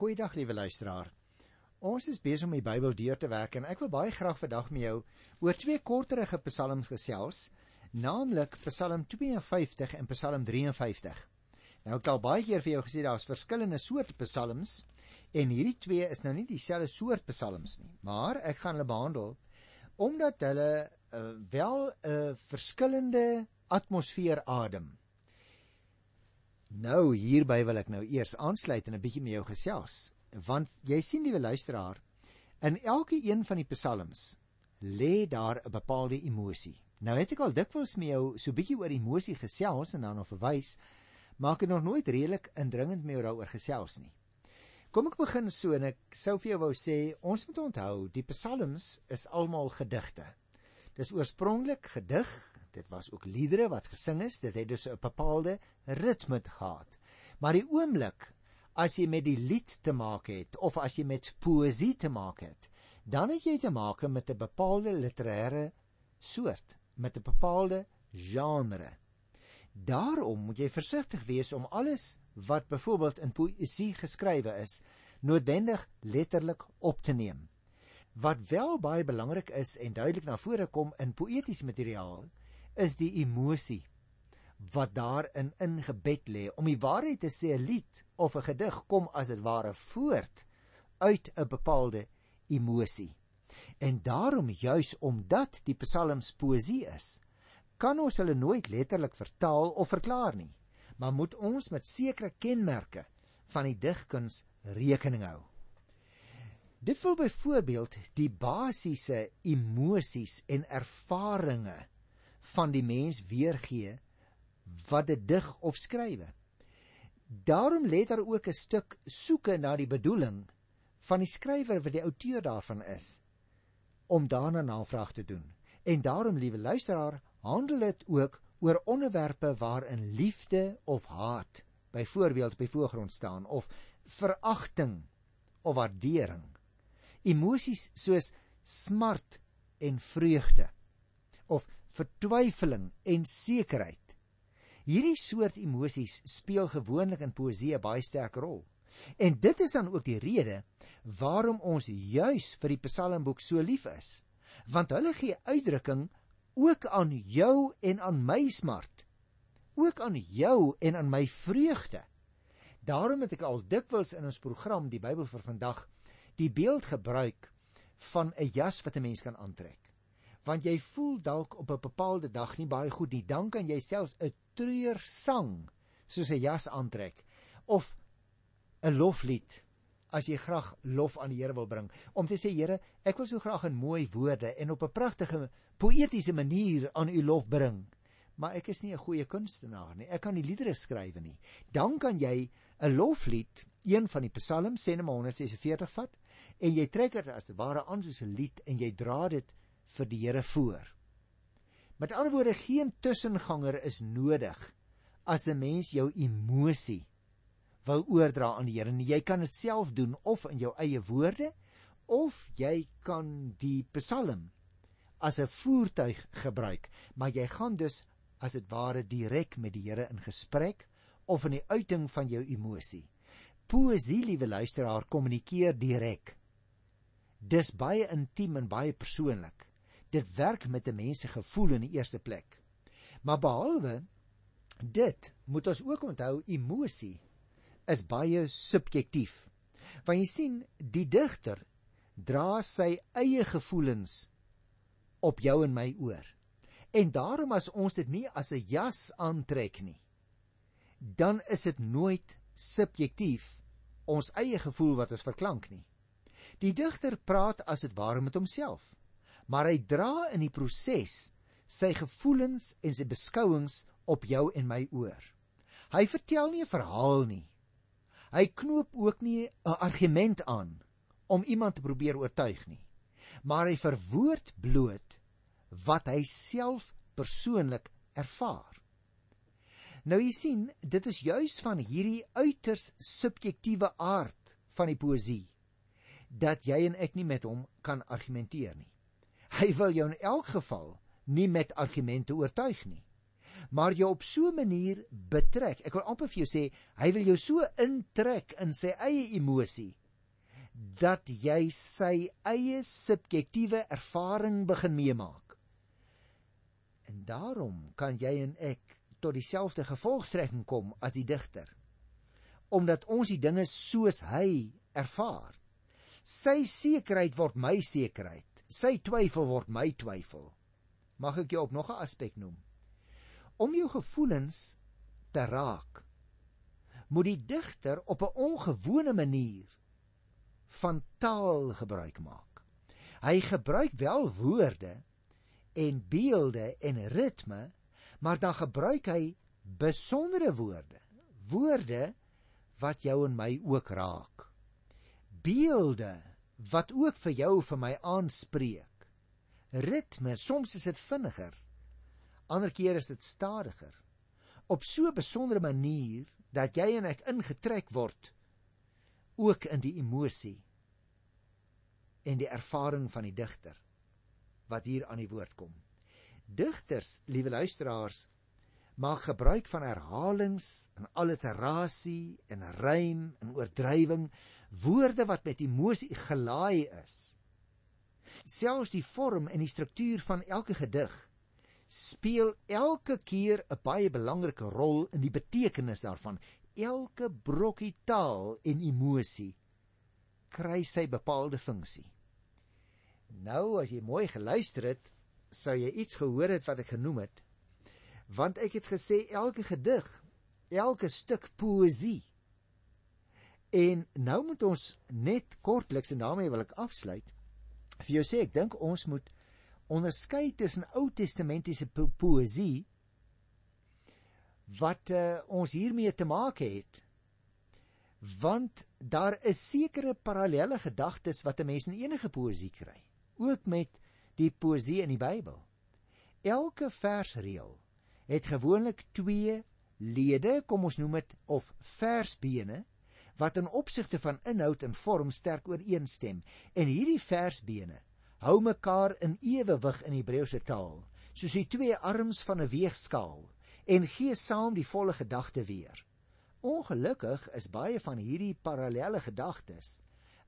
Goeiedag liewe luisteraar. Ons is besig om die Bybel deur te werk en ek wil baie graag vandag met jou oor twee korterige psalms gesels, naamlik Psalm 52 en Psalm 53. Nou ek het al baie keer vir jou gesê daar's verskillende soorte psalms en hierdie twee is nou nie dieselfde soort psalms nie, maar ek gaan hulle behandel omdat hulle uh, wel 'n uh, verskillende atmosfeer adem. Nou hierby wil ek nou eers aansluit en 'n bietjie met jou gesels, want jy sien liewe luisteraar, in elke een van die psalms lê daar 'n bepaalde emosie. Nou het ek al dikwels met jou so bietjie oor emosie gesels en dan nog verwys, maar ek het nog nooit redelik indringend met jou daaroor gesels nie. Kom ek begin so en ek sou vir jou wou sê, ons moet onthou, die psalms is almal gedigte. Dis oorspronklik gedig dit was ook liedere wat gesing is, dit het dus 'n bepaalde ritme gehad. Maar die oomblik as jy met die lied te maak het of as jy met poësie te maak het, dan het jy te maak met 'n bepaalde literêre soort, met 'n bepaalde genre. Daarom moet jy versigtig wees om alles wat byvoorbeeld in poësie geskrywe is, noodwendig letterlik op te neem. Wat wel baie belangrik is en duidelik na vore kom in poëtiese materiaal, is die emosie wat daarin ingebed lê. Om die waarheid te sê, 'n lied of 'n gedig kom as dit ware voort uit 'n bepaalde emosie. En daarom juis omdat die psalms poësie is, kan ons hulle nooit letterlik vertaal of verklaar nie, maar moet ons met sekere kenmerke van die digkuns rekening hou. Dit wil byvoorbeeld die basiese emosies en ervarings van die mens weergee wat dit dig of skrywe. Daarom lê daar ook 'n stuk soeke na die bedoeling van die skrywer wat die outeur daarvan is om daarna navraag te doen. En daarom, liewe luisteraar, handel dit ook oor onderwerpe waarin liefde of haat byvoorbeeld by voorgrond staan of veragting of waardering. Emosies soos smart en vreugde of vertwyfeling en sekerheid. Hierdie soort emosies speel gewoonlik in poësie 'n baie sterk rol. En dit is dan ook die rede waarom ons juis vir die Psalmboek so lief is, want hulle gee uitdrukking ook aan jou en aan my smart, ook aan jou en aan my vreugde. Daarom het ek al dikwels in ons program die Bybel vir vandag die beeld gebruik van 'n jas wat 'n mens kan aantrek want jy voel dalk op 'n bepaalde dag nie baie goed nie, dan kan jy selfs 'n treur sang soos 'n jas aantrek of 'n loflied as jy graag lof aan die Here wil bring om te sê Here, ek wil so graag in mooi woorde en op 'n pragtige poëtiese manier aan U lof bring. Maar ek is nie 'n goeie kunstenaar nie. Ek kan nie liedere skryf nie. Dan kan jy 'n loflied, een van die psalms, sê net maar 146 vat en jy trek dit as ware aan soos 'n lied en jy dra dit vir die Here voor. Met ander woorde, geen tussenganger is nodig as 'n mens jou emosie wil oordra aan die Here. Jy kan dit self doen of in jou eie woorde of jy kan die Psalm as 'n voertuig gebruik, maar jy gaan dus as dit ware direk met die Here in gesprek of in die uiting van jou emosie. Poesie, liewe luisteraar, kommunikeer direk. Dis baie intiem en baie persoonlik dit werk met 'n mens se gevoel in die eerste plek. Maar behalwe dit moet ons ook onthou emosie is baie subjektief. Want jy sien, die digter dra sy eie gevoelens op jou en my oor. En daarom as ons dit nie as 'n jas aantrek nie, dan is dit nooit subjektief ons eie gevoel wat ons verklank nie. Die digter praat as dit ware met homself maar hy dra in die proses sy gevoelens en sy beskouings op jou en my oor. Hy vertel nie 'n verhaal nie. Hy knoop ook nie 'n argument aan om iemand te probeer oortuig nie. Maar hy verwoord bloot wat hy self persoonlik ervaar. Nou jy sien, dit is juis van hierdie uiters subjektiewe aard van die poësie dat jy en ek nie met hom kan argumenteer nie. Hy wil jou in elk geval nie met argumente oortuig nie. maar jou op so 'n manier betrek. Ek wil amper vir jou sê, hy wil jou so intrek in sy eie emosie dat jy sy eie subjektiewe ervaring begin meemaak. En daarom kan jy en ek tot dieselfde gevolgtrekking kom as die digter. Omdat ons die dinge soos hy ervaar. Sy sekerheid word my sekerheid. Sy twyfel word my twyfel. Mag ek jou op nog 'n aspek noem? Om jou gevoelens te raak, moet die digter op 'n ongewone manier van taal gebruik maak. Hy gebruik wel woorde en beelde en ritme, maar dan gebruik hy besondere woorde, woorde wat jou en my ook raak. Beelde wat ook vir jou vir my aanspreek. Ritme, soms is dit vinniger. Ander keer is dit stadiger. Op so 'n besondere manier dat jy en ek ingetrek word ook in die emosie en die ervaring van die digter wat hier aan die woord kom. Digters, liewe luisteraars, maak gebruik van herhalings en alliterasie en rym en oordrywing, woorde wat met emosie gelaai is. Selfs die vorm en die struktuur van elke gedig speel elke keer 'n baie belangrike rol in die betekenis daarvan. Elke brokkie taal en emosie kry sy bepaalde funksie. Nou as jy mooi geluister het, sou jy iets gehoor het wat ek genoem het. Want ek het gesê elke gedig, elke stuk poësie. En nou moet ons net kortliks en daarmee wil ek afsluit. Vir jou sê ek dink ons moet onderskei tussen Ou Testamentiese po poësie wat uh, ons hiermee te maak het want daar is sekere parallelle gedagtes wat 'n mens in enige poësie kry ook met die poësie in die Bybel elke versreël het gewoonlik twee lede kom ons noem dit of versbene wat in opsigte van inhoud en vorm sterk ooreenstem en hierdie versbene hou mekaar in ewewig in Hebreëse taal, soos die twee arms van 'n weegskaal en gee saam die volle gedagte weer. Ongelukkig is baie van hierdie parallelle gedagtes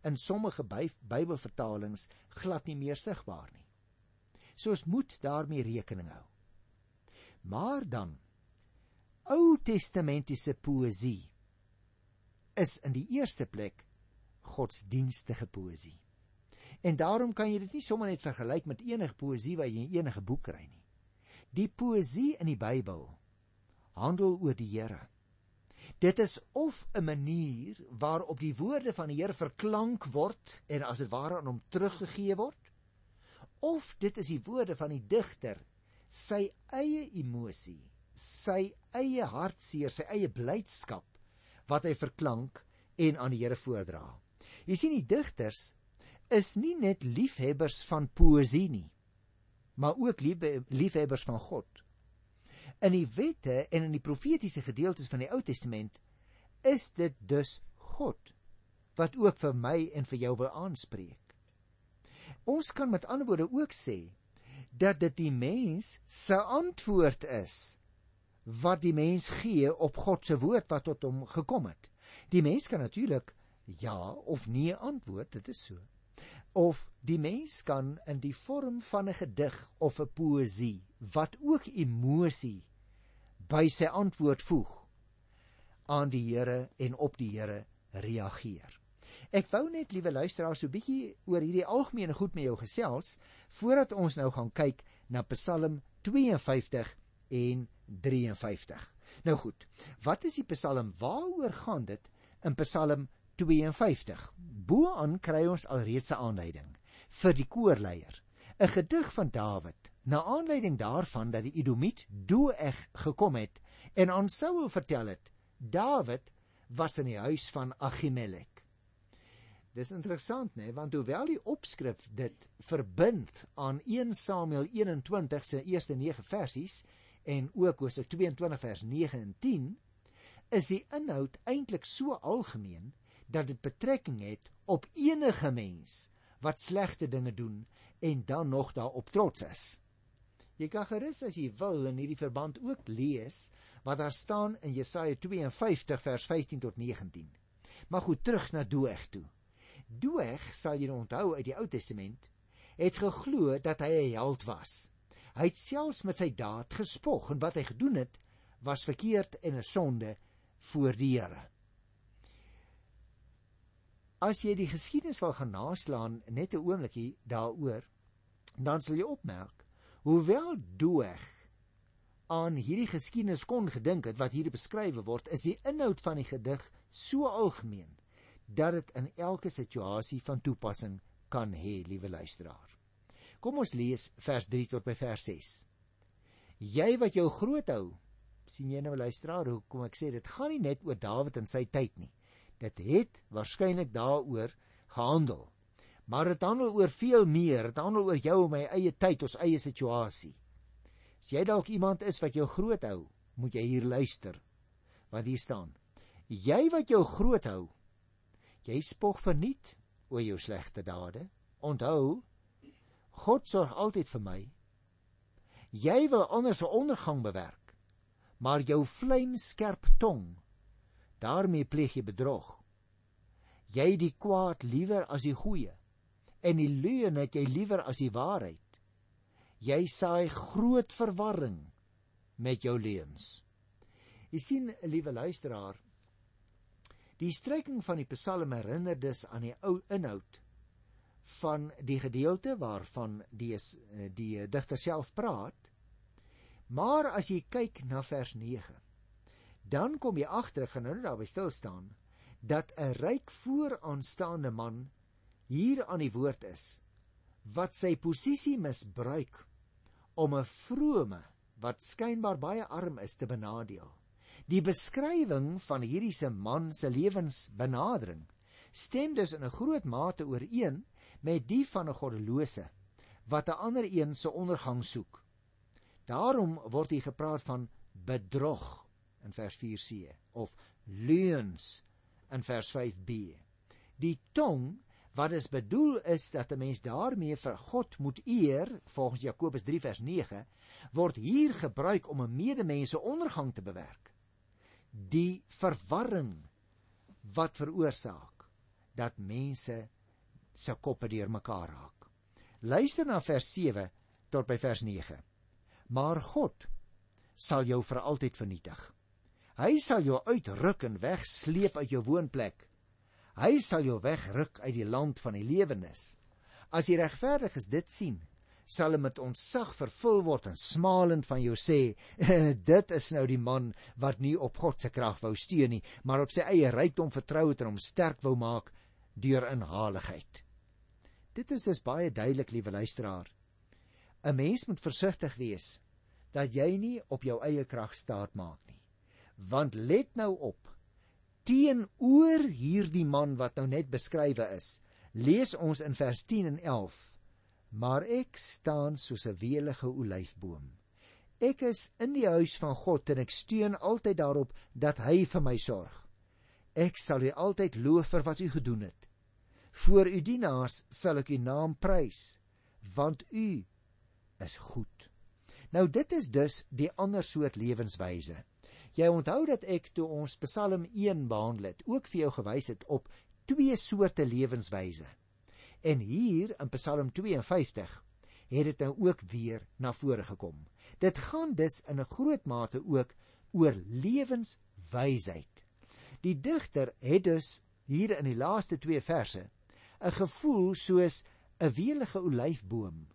in sommige Bybelvertalings glad nie meer sigbaar nie. So ons moet daarmee rekening hou. Maar dan Ou Testamentiese poësie is in die eerste plek godsdienstige poësie. En daarom kan jy dit nie sommer net vergelyk met enige poësie wat jy in enige boek kry nie. Die poësie in die Bybel handel oor die Here. Dit is of 'n manier waarop die woorde van die Here verklank word en as dit ware aan hom teruggegee word, of dit is die woorde van die digter, sy eie emosie, sy eie hartseer, sy eie blydskap wat hy verklank en aan die Here voordra. Jy sien die digters is nie net liefhebbers van poësie nie, maar ook liefhebbers van God. In die wette en in die profetiese gedeeltes van die Ou Testament is dit dus God wat ook vir my en vir jou wil aanspreek. Ons kan met ander woorde ook sê dat dit die mens se antwoord is wat die mens gee op God se woord wat tot hom gekom het. Die mens kan natuurlik ja of nee antwoord, dit is so of die mens kan in die vorm van 'n gedig of 'n poësie wat ook emosie by sy antwoord voeg aan die Here en op die Here reageer. Ek wou net liewe luisteraars so 'n bietjie oor hierdie algemene goed met jou gesels voordat ons nou gaan kyk na Psalm 52 en 53. Nou goed, wat is die Psalm? Waaroor gaan dit in Psalm 52. Boaan kry ons alreeds 'n aanleiding vir die koorleier, 'n gedig van Dawid, na aanleiding daarvan dat die Edomiet Doeg gekom het en aan Saul vertel het Dawid was in die huis van Ahimelek. Dis interessant nê, want hoewel die opskrif dit verbind aan 1 Samuel 21 se eerste 9 versies en ook Hosea 22 vers 9 en 10, is die inhoud eintlik so algemeen dat dit betrekking het op enige mens wat slegte dinge doen en dan nog daarop trots is. Jy kan gerus as jy wil in hierdie verband ook lees wat daar staan in Jesaja 52 vers 15 tot 19. Maar goed, terug na Doeg toe. Doeg, sal jy onthou uit die Ou Testament, het geglo dat hy 'n held was. Hy het selfs met sy daad gespog en wat hy gedoen het was verkeerd en 'n sonde voor die Here. As jy die geskiedenis wil gaan naslaan net 'n oombliekie daaroor, dan sal jy opmerk hoewel Doeg aan hierdie geskiedenis kon gedink het wat hier beskryf word, is die inhoud van die gedig so algemeen dat dit in elke situasie van toepassing kan hê, liewe luisteraar. Kom ons lees vers 3 tot by vers 6. Jy wat jou groot hou, sien jy nou luisteraar, hoe kom ek sê dit gaan nie net oor Dawid en sy tyd nie. Dit het waarskynlik daaroor gehandel. Maar dit handel oor veel meer, dit handel oor jou en my eie tyd, ons eie situasie. As jy dalk iemand is wat jou groot hou, moet jy hier luister. Wat hier staan. Jy wat jou groot hou, jy spog verniet oor jou slegte dade. Onthou, God sorg altyd vir my. Jy wil anders se ondergang bewerk, maar jou vlamskerp tong, daarmee pleeg jy bedrog. Jy die kwaad liewer as die goeie en die leuen het jy liewer as die waarheid. Jy saai groot verwarring met jou leuns. Jy sien, liewe luisteraar, die stryking van die Psalm herinner dus aan die ou inhoud van die gedeelte waarvan die die digter self praat. Maar as jy kyk na vers 9, dan kom jy agter, gaan nou daarby stil staan, dat 'n ryk vooraanstaande man hier aan die woord is wat sy posisie misbruik om 'n vrome wat skynbaar baie arm is te benadeel. Die beskrywing van hierdie se man se lewensbenadering stem dus in 'n groot mate ooreen met die van 'n goddelose wat 'n ander een se ondergang soek. Daarom word hier gepraat van bedrog in vers 4c of leuns in vers 5b. Die tong Wat is bedoel is dat 'n mens daarmee vir God moet eer, volgens Jakobus 3 vers 9, word hier gebruik om 'n medemens se ondergang te bewerk. Die verwarring wat veroorsaak dat mense se koppe deurmekaar raak. Luister na vers 7 tot by vers 9. Maar God sal jou vir altyd vernietig. Hy sal jou uitruk en wegsleep uit jou woonplek Hy sal jou wegruk uit die land van die lewendes. As die regverdiges dit sien, sal met ontzag vervul word en smalend van jou sê: "Dit is nou die man wat nie op God se krag wou steun nie, maar op sy eie rykdom vertrou het en hom sterk wou maak deur inhaligheid." Dit is dus baie duidelik, liewe luisteraar. 'n Mens moet versigtig wees dat jy nie op jou eie krag staat maak nie. Want let nou op, teenoor hierdie man wat nou net beskrywe is. Lees ons in vers 10 en 11. Maar ek staan soos 'n welige olyfboom. Ek is in die huis van God en ek steun altyd daarop dat hy vir my sorg. Ek sal u altyd loof vir wat u gedoen het. Voor u dienaars sal ek u naam prys, want u is goed. Nou dit is dus die ander soort lewenswyse. Jy onthou dat ek toe ons Psalm 1 behandel het, ook vir jou gewys het op twee soorte lewenswyse. En hier in Psalm 52 het dit nou ook weer na vore gekom. Dit gaan dus in 'n groot mate ook oor lewenswysheid. Die digter het dus hier in die laaste twee verse 'n gevoel soos 'n welige olyfboom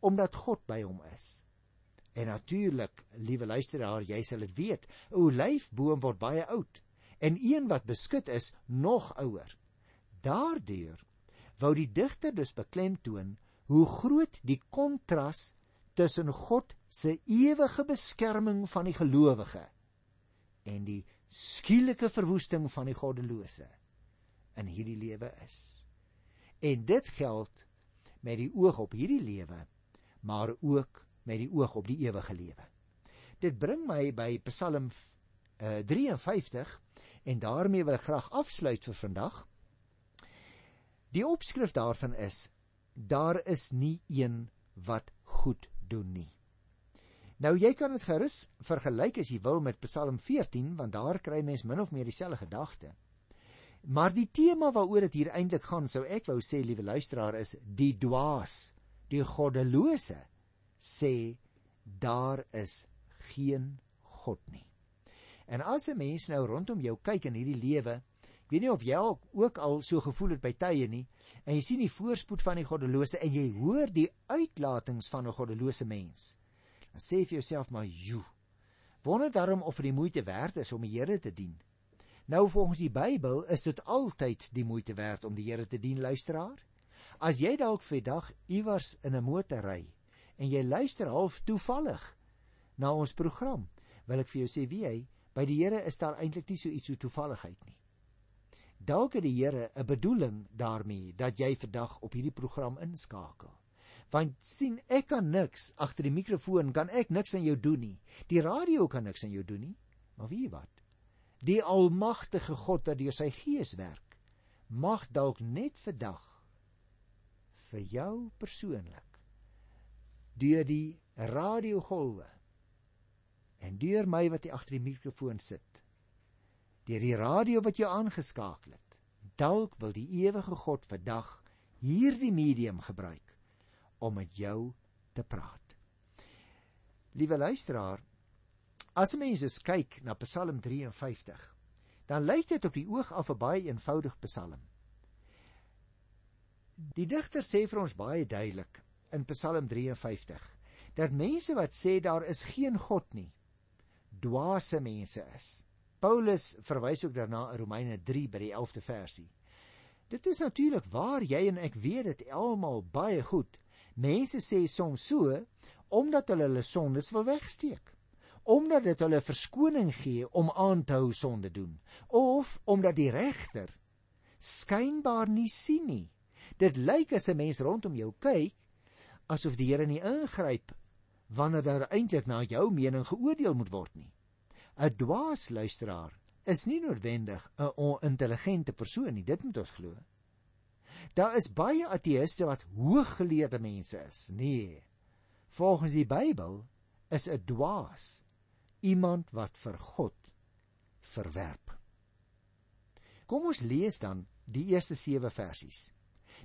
omdat God by hom is. En natuurlik, liewe luisteraar, jy sal dit weet, 'n olyfboom word baie oud en een wat beskut is nog ouer. Daardeur wou die digter dus beklemtoon hoe groot die kontras tussen God se ewige beskerming van die gelowige en die skielike verwoesting van die goddelose in hierdie lewe is. En dit geld met die oog op hierdie lewe, maar ook met die oog op die ewige lewe. Dit bring my by Psalm uh, 53 en daarmee wil ek graag afsluit vir vandag. Die opskrif daarvan is daar is nie een wat goed doen nie. Nou jy kan dit gerus vergelyk as jy wil met Psalm 14 want daar kry mens min of meer dieselfde gedagte. Maar die tema waaroor dit hier eintlik gaan, sou ek wou sê, liewe luisteraar, is die dwaas, die goddelose sê daar is geen God nie. En as 'n mens nou rondom jou kyk in hierdie lewe, weet nie of jy ook al so gevoel het by tye nie, en jy sien die voorspoed van die goddelose en jy hoor die uitlatings van 'n goddelose mens. Dan sê vir jouself maar, "Jo. Wonder daarom of dit die moeite werd is om die Here te dien." Nou volgens die Bybel is dit altyd die moeite werd om die Here te dien, luisteraar. As jy dalk vir dag iewers in 'n motor ry en jy luister half toevallig na ons program, wil ek vir jou sê wie hy by die Here is daar eintlik nie so iets so toevalligheid nie. Dalk het die Here 'n bedoeling daarmee dat jy vandag op hierdie program inskakel. Want sien, ek kan niks agter die mikrofoon kan ek niks aan jou doen nie. Die radio kan niks aan jou doen nie. Maar wie wat? Die almagtige God wat deur sy gees werk, mag dalk net vandag vir jou persoonlik deur die radiogolwe en deur my wat hier agter die mikrofoon sit deur die radio wat jy aangeskakel het. Dalk wil die ewige God vandag hierdie medium gebruik om met jou te praat. Liewe luisteraar as mense kyk na Psalm 53 dan lyk dit op die oog af 'n baie eenvoudige psalm. Die digter sê vir ons baie duidelik in Psalm 53 dat mense wat sê daar is geen God nie dwaase mense is. Paulus verwys ook daarna in Romeine 3 by die 11de versie. Dit is natuurlik waar jy en ek weet dit almal baie goed. Mense sê soms so omdat hulle hulle sondes wil wegsteek. Omdat dit hulle verskoning gee om aan te hou sonde doen of omdat die regter skynbaar nie sien nie. Dit lyk as 'n mens rondom jou kyk asof die Here nie ingryp wanneer daar eintlik na jou mening geoordeel moet word nie. 'n Dwaas luisteraar is nie noodwendig 'n onintelligente persoon nie, dit moet ons glo. Daar is baie ateëste wat hooggeleerde mense is. Nee. Volgens die Bybel is 'n dwaas iemand wat vir God verwerp. Kom ons lees dan die eerste 7 versies.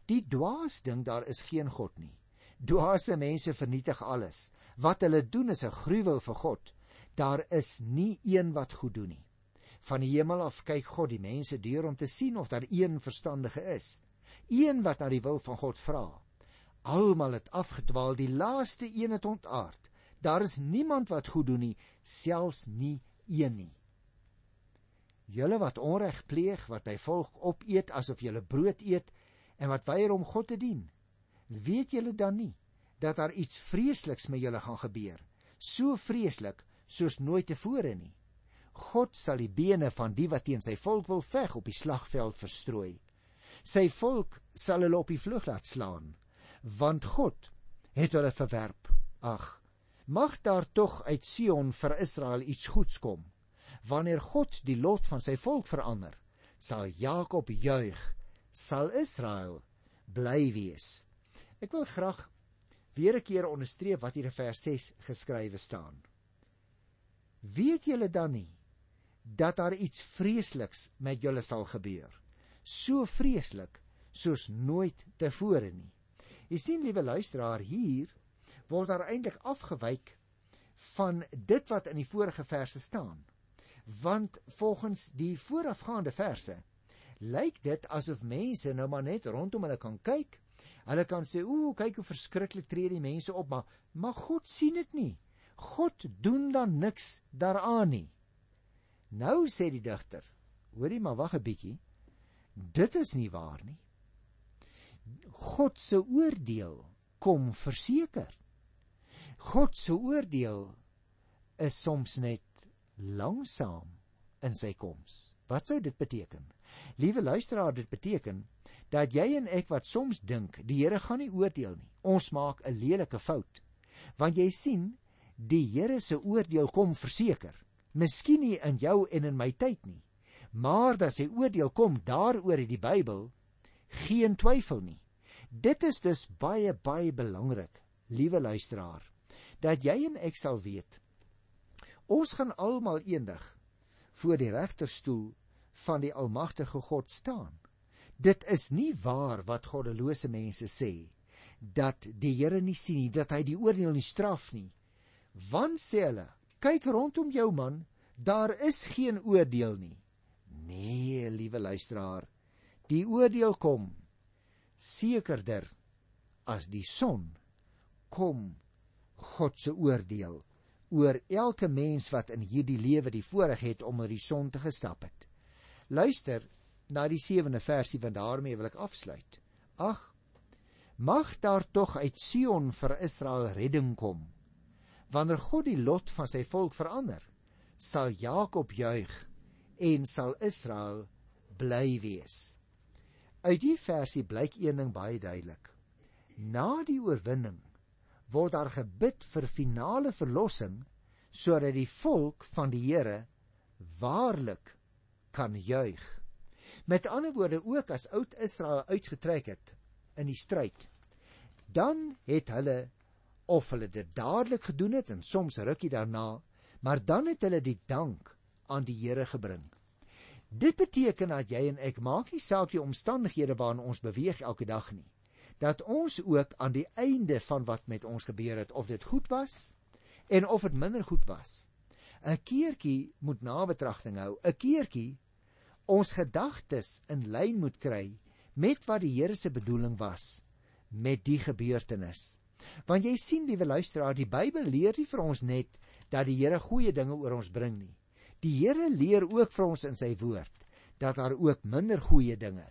Die dwaas dink daar is geen God nie. Dwaase mense vernietig alles. Wat hulle doen is 'n gruwel vir God. Daar is nie een wat goed doen nie. Van die hemel af kyk God die mense deur om te sien of daar een verstandige is, een wat na die wil van God vra. Almal het afgedwaal, die laaste een het ontaard. Daar is niemand wat goed doen nie, selfs nie een nie. Julle wat onreg pleeg, wat my volk opeet asof julle brood eet en wat weier om God te dien, weet julle dan nie dat daar iets vreesliks met julle gaan gebeur? So vreeslik soos nooit tevore nie. God sal die bene van die wat teen sy volk wil veg op die slagveld verstrooi. Sy volk sal hulle op die vlug laat slaan, want God het hulle verwerp. Ag, mag daar tog uit Sion vir Israel iets goeds kom. Wanneer God die lot van sy volk verander, sal Jakob juig, sal Israel bly wees. Ek wil graag weer 'n keer onderstreep wat hier in vers 6 geskrywe staan. Weet julle dan nie dat daar iets vreesliks met julle sal gebeur? So vreeslik soos nooit tevore nie. Jy sien liewe luisteraar, hier word daar eintlik afgewyk van dit wat in die vorige verse staan. Want volgens die voorafgaande verse lyk dit asof mense nou maar net rondom hulle kan kyk Hulle kan sê, "Ooh, kyk hoe verskriklik tree die mense op," maar maar God sien dit nie. God doen dan niks daaraan nie. Nou sê die digter, hoorie maar wag 'n bietjie. Dit is nie waar nie. God se oordeel kom verseker. God se oordeel is soms net langsaam in sy koms. Wat sou dit beteken? Liewe luisteraar, dit beteken dat jy en ek wat soms dink die Here gaan nie oordeel nie. Ons maak 'n lelike fout. Want jy sien, die Here se oordeel kom verseker. Miskien nie in jou en in my tyd nie, maar dat sy oordeel kom daaroor in die Bybel, geen twyfel nie. Dit is dus baie baie belangrik, liewe luisteraar, dat jy en ek sal weet ons gaan almal eendag voor die regterstoel van die almagtige God staan. Dit is nie waar wat goddelose mense sê dat die Here nie sien nie, dat hy die oordeel nie straf nie. Want sê hulle, kyk rondom jou man, daar is geen oordeel nie. Nee, liewe luisteraar, die oordeel kom sekerder as die son kom God se oordeel oor elke mens wat in hierdie lewe die voorreg het om oor die son te gestap het. Luister na die 7de versie van daarmee wil ek afsluit. Ag, mag daar tog uit Sion vir Israel redding kom. Wanneer God die lot van sy volk verander, sal Jakob juig en sal Israel bly wees. Uit die versie blyk een ding baie duidelik. Na die oorwinning word daar gebid vir finale verlossing sodat die volk van die Here waarlik kan juig. Met ander woorde ook as oud Israel uitgetrek het in die stryd, dan het hulle of hulle dit dadelik gedoen het en soms rukkie daarna, maar dan het hulle die dank aan die Here gebring. Dit beteken dat jy en ek maak nie saak die omstandighede waarin ons beweeg elke dag nie dat ons ook aan die einde van wat met ons gebeur het of dit goed was en of dit minder goed was 'n keertjie moet nabetragting hou 'n keertjie ons gedagtes in lyn moet kry met wat die Here se bedoeling was met die gebeurtenis want jy sien liewe luisteraar die Bybel leer nie vir ons net dat die Here goeie dinge oor ons bring nie die Here leer ook vir ons in sy woord dat daar ook minder goeie dinge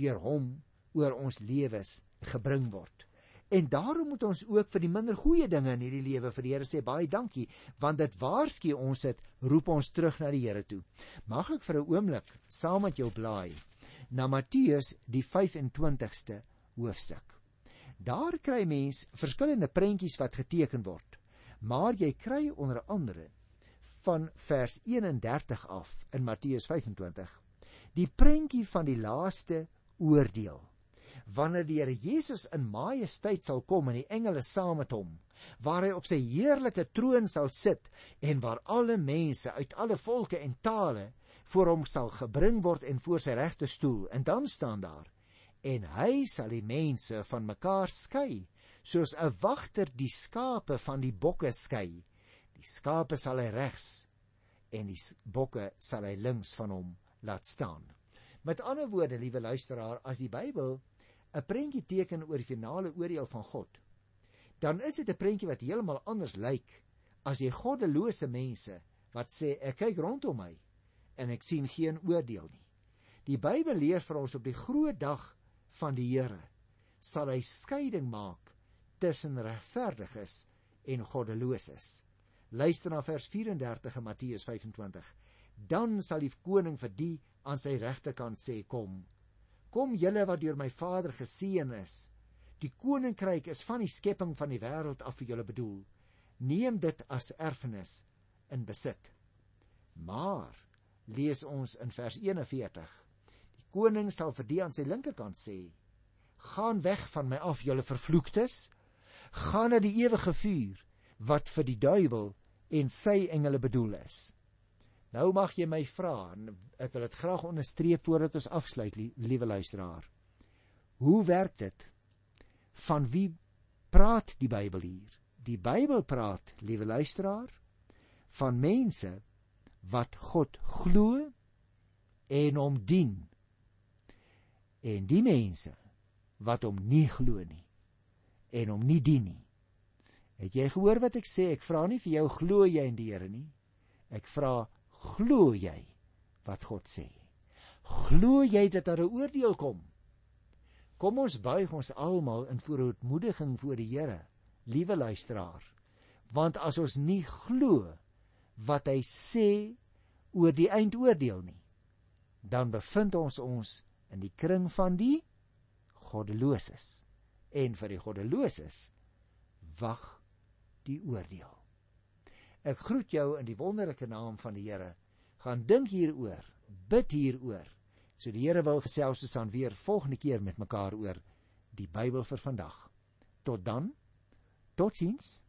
deur hom oor ons lewens gebring word. En daarom moet ons ook vir die minder goeie dinge in hierdie lewe vir die Here sê baie dankie, want dit waarsku ons dit roep ons terug na die Here toe. Mag ek vir 'n oomblik saam met jou blaai na Matteus die 25ste hoofstuk. Daar kry mens verskillende prentjies wat geteken word. Maar jy kry onder andere van vers 31 af in Matteus 25 die prentjie van die laaste oordeel wanneer die Here Jesus in majesteit sal kom en die engele saam met hom, waar hy op sy heerlike troon sal sit en waar alle mense uit alle volke en tale voor hom sal gebring word en voor sy regte stoel en dan staan daar en hy sal die mense van mekaar skei soos 'n wagter die skape van die bokke skei die skape sal hy regs en die bokke sal hy links van hom laat staan met ander woorde liewe luisteraar as die Bybel 'n prentjie teken oor die finale oordeel van God, dan is dit 'n prentjie wat heeltemal anders lyk as jy goddelose mense wat sê ek kyk rondom my en ek sien geen oordeel nie. Die Bybel leer vir ons op die groot dag van die Here sal hy skeiding maak tussen regverdiges en goddeloses. Luister na vers 34 in Matteus 25. Dan sal die koning vir die aan sy regterkant sê kom Kom julle wat deur my Vader geseën is. Die koninkryk is van die skepping van die wêreld af vir julle bedoel. Neem dit as erfenis in besit. Maar lees ons in vers 41. Koning sal vir die aan sy linkerkant sê: Gaan weg van my af, julle vervloektes. Gaan na die ewige vuur wat vir die duiwel en sy engele bedoel is. Nou mag jy my vra en ek wil dit graag onderstreep voordat ons afsluit, liewe luisteraar. Hoe werk dit? Van wie praat die Bybel hier? Die Bybel praat, liewe luisteraar, van mense wat God glo en hom dien. En die mense wat hom nie glo nie en hom nie dien nie. Het jy gehoor wat ek sê? Ek vra nie vir jou glo jy in die Here nie. Ek vra Glo jy wat God sê? Glo jy dat daar 'n oordeel kom? Kom ons buig ons almal in voorootmoediging voor die Here, liewe luisteraar. Want as ons nie glo wat hy sê oor die eindoordeel nie, dan bevind ons ons in die kring van die goddeloses. En vir die goddeloses wag die oordeel. Ek groet jou in die wonderlike naam van die Here. Gaan dink hieroor, bid hieroor. So die Here wil gesels ons dan weer volgende keer met mekaar oor die Bybel vir vandag. Tot dan. Totsiens.